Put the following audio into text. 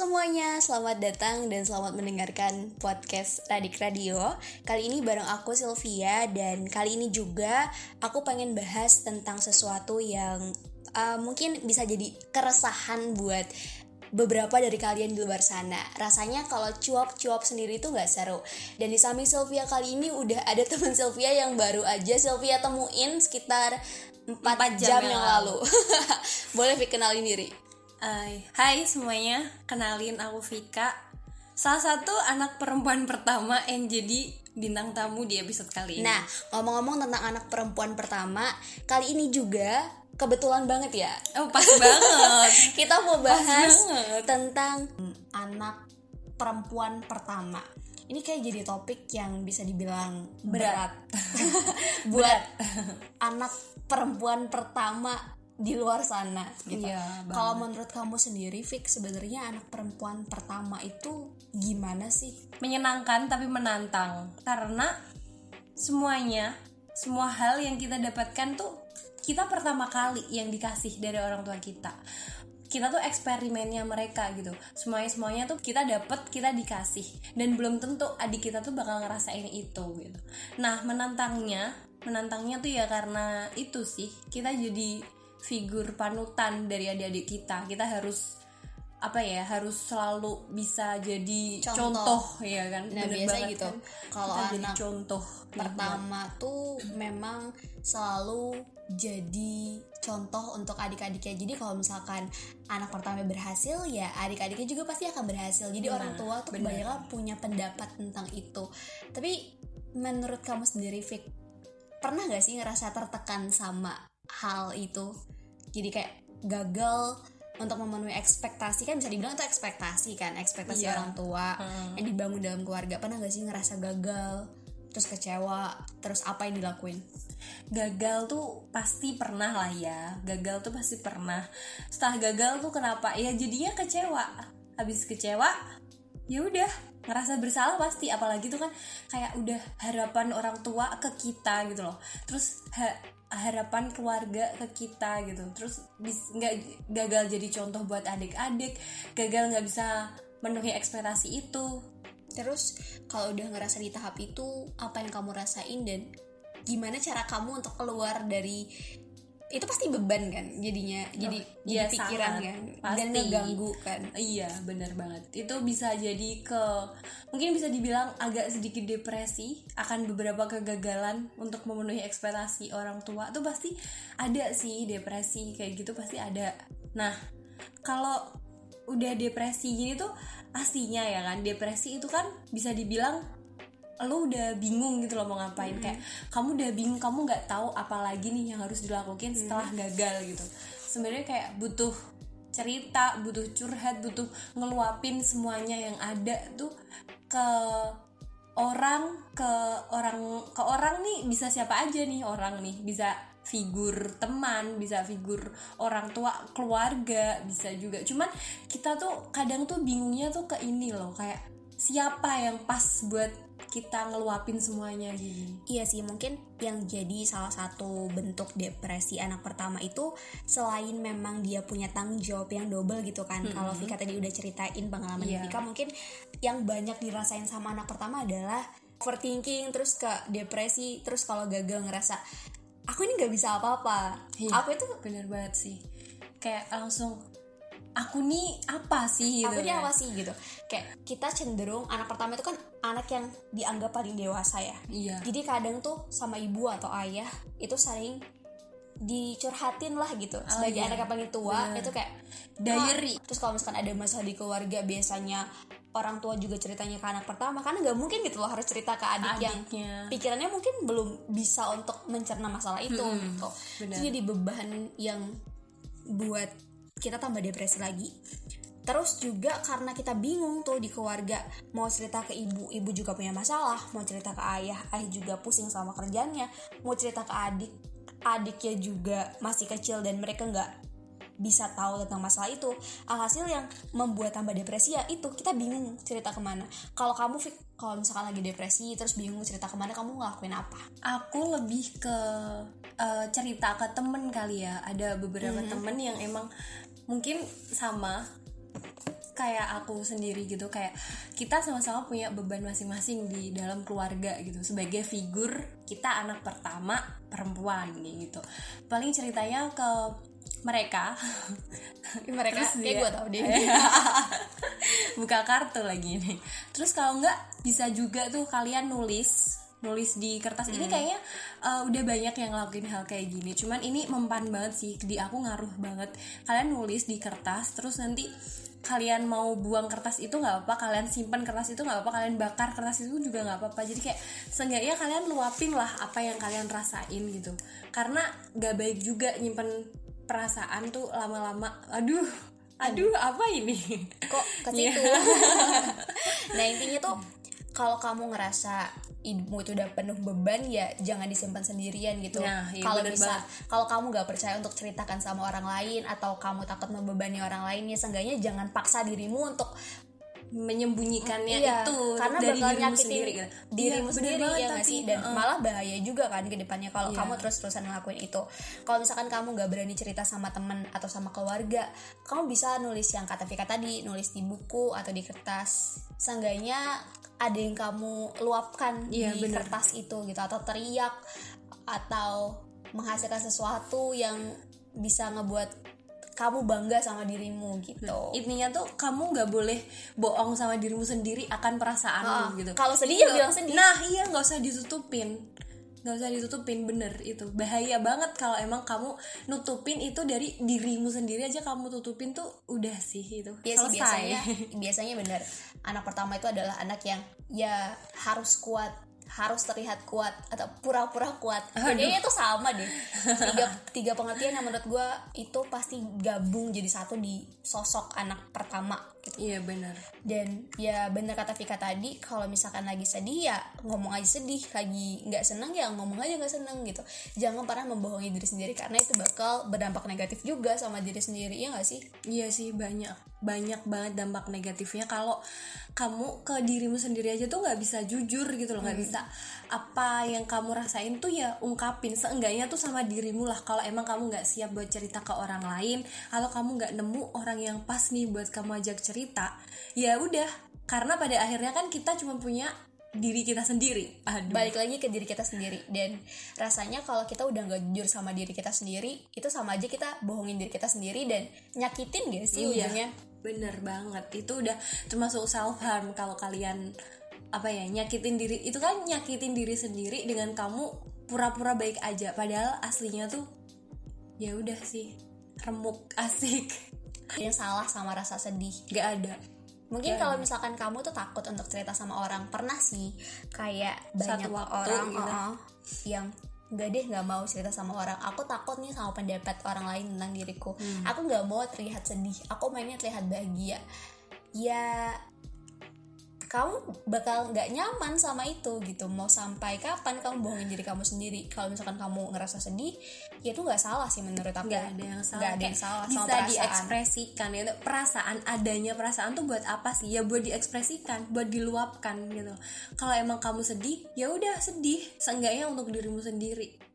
semuanya, selamat datang dan selamat mendengarkan podcast Radik Radio. Kali ini bareng aku Sylvia dan kali ini juga aku pengen bahas tentang sesuatu yang uh, mungkin bisa jadi keresahan buat beberapa dari kalian di luar sana. Rasanya kalau cuap-cuap sendiri itu nggak seru. Dan di samping Sylvia kali ini udah ada teman Sylvia yang baru aja Sylvia temuin sekitar 4, jam, jam yang lalu, lalu. Boleh kenalin diri Hai, hai semuanya, kenalin aku Vika. Salah satu anak perempuan pertama yang jadi bintang tamu di episode kali ini. Nah, ngomong-ngomong tentang anak perempuan pertama Kali ini juga kebetulan banget ya. Oh pas banget. Kita mau bahas tentang anak perempuan pertama. Ini kayak jadi topik yang bisa dibilang berat, berat. buat anak perempuan pertama di luar sana gitu. Iya, Kalau menurut kamu sendiri, Fik, sebenarnya anak perempuan pertama itu gimana sih? Menyenangkan tapi menantang karena semuanya, semua hal yang kita dapatkan tuh kita pertama kali yang dikasih dari orang tua kita. Kita tuh eksperimennya mereka gitu. Semuanya semuanya tuh kita dapat, kita dikasih dan belum tentu adik kita tuh bakal ngerasain itu gitu. Nah, menantangnya, menantangnya tuh ya karena itu sih kita jadi figur panutan dari adik-adik kita. Kita harus apa ya harus selalu bisa jadi contoh, contoh ya kan? Nah Bener biasa gitu. kan? kalau anak contoh pertama ya. tuh memang selalu jadi contoh untuk adik-adiknya. Jadi kalau misalkan anak pertama berhasil ya adik-adiknya juga pasti akan berhasil. Jadi nah, orang tua tuh kebanyakan punya pendapat tentang itu. Tapi menurut kamu sendiri Fik pernah gak sih ngerasa tertekan sama hal itu. Jadi kayak gagal untuk memenuhi ekspektasi. Kan bisa dibilang itu ekspektasi kan ekspektasi yeah. orang tua hmm. yang dibangun dalam keluarga. Pernah gak sih ngerasa gagal terus kecewa terus apa yang dilakuin? Gagal tuh pasti pernah lah ya. Gagal tuh pasti pernah. Setelah gagal tuh kenapa? Ya jadinya kecewa. Habis kecewa ya udah ngerasa bersalah pasti. Apalagi tuh kan kayak udah harapan orang tua ke kita gitu loh. Terus ha harapan keluarga ke kita gitu. Terus nggak gagal jadi contoh buat adik-adik gagal nggak bisa menuhi ekspektasi itu. Terus kalau udah ngerasa di tahap itu apa yang kamu rasain dan gimana cara kamu untuk keluar dari itu pasti beban kan jadinya jadi oh, jadi ya, pikiran sangat. kan pasti. dan ngeganggu kan iya benar banget itu bisa jadi ke mungkin bisa dibilang agak sedikit depresi akan beberapa kegagalan untuk memenuhi ekspektasi orang tua tuh pasti ada sih depresi kayak gitu pasti ada nah kalau udah depresi gini tuh pastinya ya kan depresi itu kan bisa dibilang lo udah bingung gitu loh mau ngapain hmm. kayak kamu udah bingung kamu nggak tahu apa lagi nih yang harus dilakukan setelah hmm. gagal gitu sebenarnya kayak butuh cerita butuh curhat butuh ngeluapin semuanya yang ada tuh ke orang ke orang ke orang nih bisa siapa aja nih orang nih bisa figur teman, bisa figur orang tua, keluarga, bisa juga. Cuman kita tuh kadang tuh bingungnya tuh ke ini loh, kayak siapa yang pas buat kita ngeluapin semuanya gini. Iya sih, mungkin yang jadi salah satu bentuk depresi anak pertama itu selain memang dia punya tanggung jawab yang double gitu kan. -hmm. Kalau Vika tadi udah ceritain pengalaman yeah. Vika, mungkin yang banyak dirasain sama anak pertama adalah overthinking, terus ke depresi, terus kalau gagal ngerasa aku ini nggak bisa apa-apa. Iya, aku itu bener banget sih. Kayak langsung aku nih apa sih gitu aku nih apa sih gitu. Kayak kita cenderung anak pertama itu kan anak yang dianggap paling dewasa ya. Iya. Jadi kadang tuh sama ibu atau ayah itu saling dicurhatin lah gitu. Oh, sebagai iya. anak yang paling tua Bener. itu kayak diary. Terus kalau misalkan ada masalah di keluarga biasanya orang tua juga ceritanya ke anak pertama. Karena nggak mungkin gitu loh harus cerita ke adik Adiknya. yang pikirannya mungkin belum bisa untuk mencerna masalah itu hmm, gitu. Jadi beban yang buat kita tambah depresi lagi. Terus juga karena kita bingung tuh di keluarga mau cerita ke ibu ibu juga punya masalah mau cerita ke ayah ayah juga pusing sama kerjanya mau cerita ke adik adiknya juga masih kecil dan mereka nggak bisa tahu tentang masalah itu. Alhasil yang membuat tambah depresi ya itu kita bingung cerita ke mana. Kalau kamu kalau misalkan lagi depresi terus bingung cerita ke mana kamu ngelakuin apa? Aku lebih ke uh, cerita ke temen kali ya. Ada beberapa mm -hmm. temen yang emang mungkin sama kayak aku sendiri gitu kayak kita sama-sama punya beban masing-masing di dalam keluarga gitu. Sebagai figur kita anak pertama perempuan gitu. Paling ceritanya ke mereka. Mereka Terus kayak gue tau deh buka kartu lagi nih. Terus kalau nggak bisa juga tuh kalian nulis nulis di kertas. Hmm. ini kayaknya uh, udah banyak yang ngelakuin hal kayak gini. Cuman ini mempan banget sih. Di aku ngaruh banget. Kalian nulis di kertas terus nanti kalian mau buang kertas itu nggak apa kalian simpan kertas itu nggak apa kalian bakar kertas itu juga nggak apa-apa. Jadi kayak seenggaknya kalian luapin lah apa yang kalian rasain gitu. Karena nggak baik juga nyimpen perasaan tuh lama-lama. Aduh aduh apa ini? Kok ke situ? Nah intinya tuh kalau kamu ngerasa hidupmu itu udah penuh beban ya jangan disimpan sendirian gitu. Nah, iya kalau bisa kalau kamu gak percaya untuk ceritakan sama orang lain atau kamu takut membebani orang lain ya seenggaknya jangan paksa dirimu untuk menyembunyikannya iya, itu karena dari bakal dirimu sendiri gitu. dirimu iya, sendiri ya nggak sih dan uh. malah bahaya juga kan ke depannya kalau yeah. kamu terus terusan ngelakuin itu kalau misalkan kamu nggak berani cerita sama temen atau sama keluarga kamu bisa nulis yang kata Vika tadi nulis di buku atau di kertas seenggaknya ada yang kamu luapkan yeah, di bener. kertas itu gitu atau teriak atau menghasilkan sesuatu yang bisa ngebuat kamu bangga sama dirimu gitu. Nah, intinya tuh kamu nggak boleh bohong sama dirimu sendiri akan perasaanmu oh, gitu. Kalau sedih ya bilang sedih. Nah iya nggak usah ditutupin nggak usah ditutupin bener itu bahaya banget kalau emang kamu nutupin itu dari dirimu sendiri aja kamu tutupin tuh udah sih itu ya selesai sih, biasanya biasanya bener anak pertama itu adalah anak yang ya harus kuat harus terlihat kuat atau pura-pura kuat. Kayaknya itu sama deh. Tiga tiga pengertian yang menurut gue itu pasti gabung jadi satu di sosok anak pertama gitu. iya benar. Dan ya benar kata Vika tadi kalau misalkan lagi sedih ya ngomong aja sedih. Lagi nggak seneng ya ngomong aja nggak seneng gitu. Jangan pernah membohongi diri sendiri karena itu bakal berdampak negatif juga sama diri sendiri ya nggak sih? Iya sih banyak banyak banget dampak negatifnya kalau kamu ke dirimu sendiri aja tuh nggak bisa jujur gitu loh nggak hmm. bisa apa yang kamu rasain tuh ya ungkapin seenggaknya tuh sama dirimu lah kalau emang kamu nggak siap buat cerita ke orang lain atau kamu nggak nemu orang yang pas nih buat kamu ajak cerita ya udah karena pada akhirnya kan kita cuma punya diri kita sendiri Aduh. balik lagi ke diri kita sendiri dan rasanya kalau kita udah gak jujur sama diri kita sendiri itu sama aja kita bohongin diri kita sendiri dan nyakitin gak sih iya. ujungnya bener banget. Itu udah termasuk self harm kalau kalian apa ya nyakitin diri. Itu kan nyakitin diri sendiri dengan kamu pura-pura baik aja. Padahal aslinya tuh ya udah sih remuk asik. Yang salah sama rasa sedih. Gak ada. Mungkin kalau misalkan kamu tuh takut untuk cerita sama orang. Pernah sih kayak banyak orang gitu. uh, yang nggak deh nggak mau cerita sama orang. Aku takut nih sama pendapat orang lain tentang diriku. Hmm. aku nggak mau terlihat sedih. Aku mainnya terlihat bahagia. Ya kamu bakal nggak nyaman sama itu gitu. Mau sampai kapan kamu bohongin diri kamu sendiri? Kalau misalkan kamu ngerasa sedih ya itu nggak salah sih menurut aku. Nggak ada yang salah. Nggak ada yang salah bisa sama diekspresikan ya perasaan adanya perasaan tuh buat apa sih? Ya buat diekspresikan buat diluapkan gitu. Kalau emang kamu sedih ya udah sedih. Seenggaknya untuk dirimu sendiri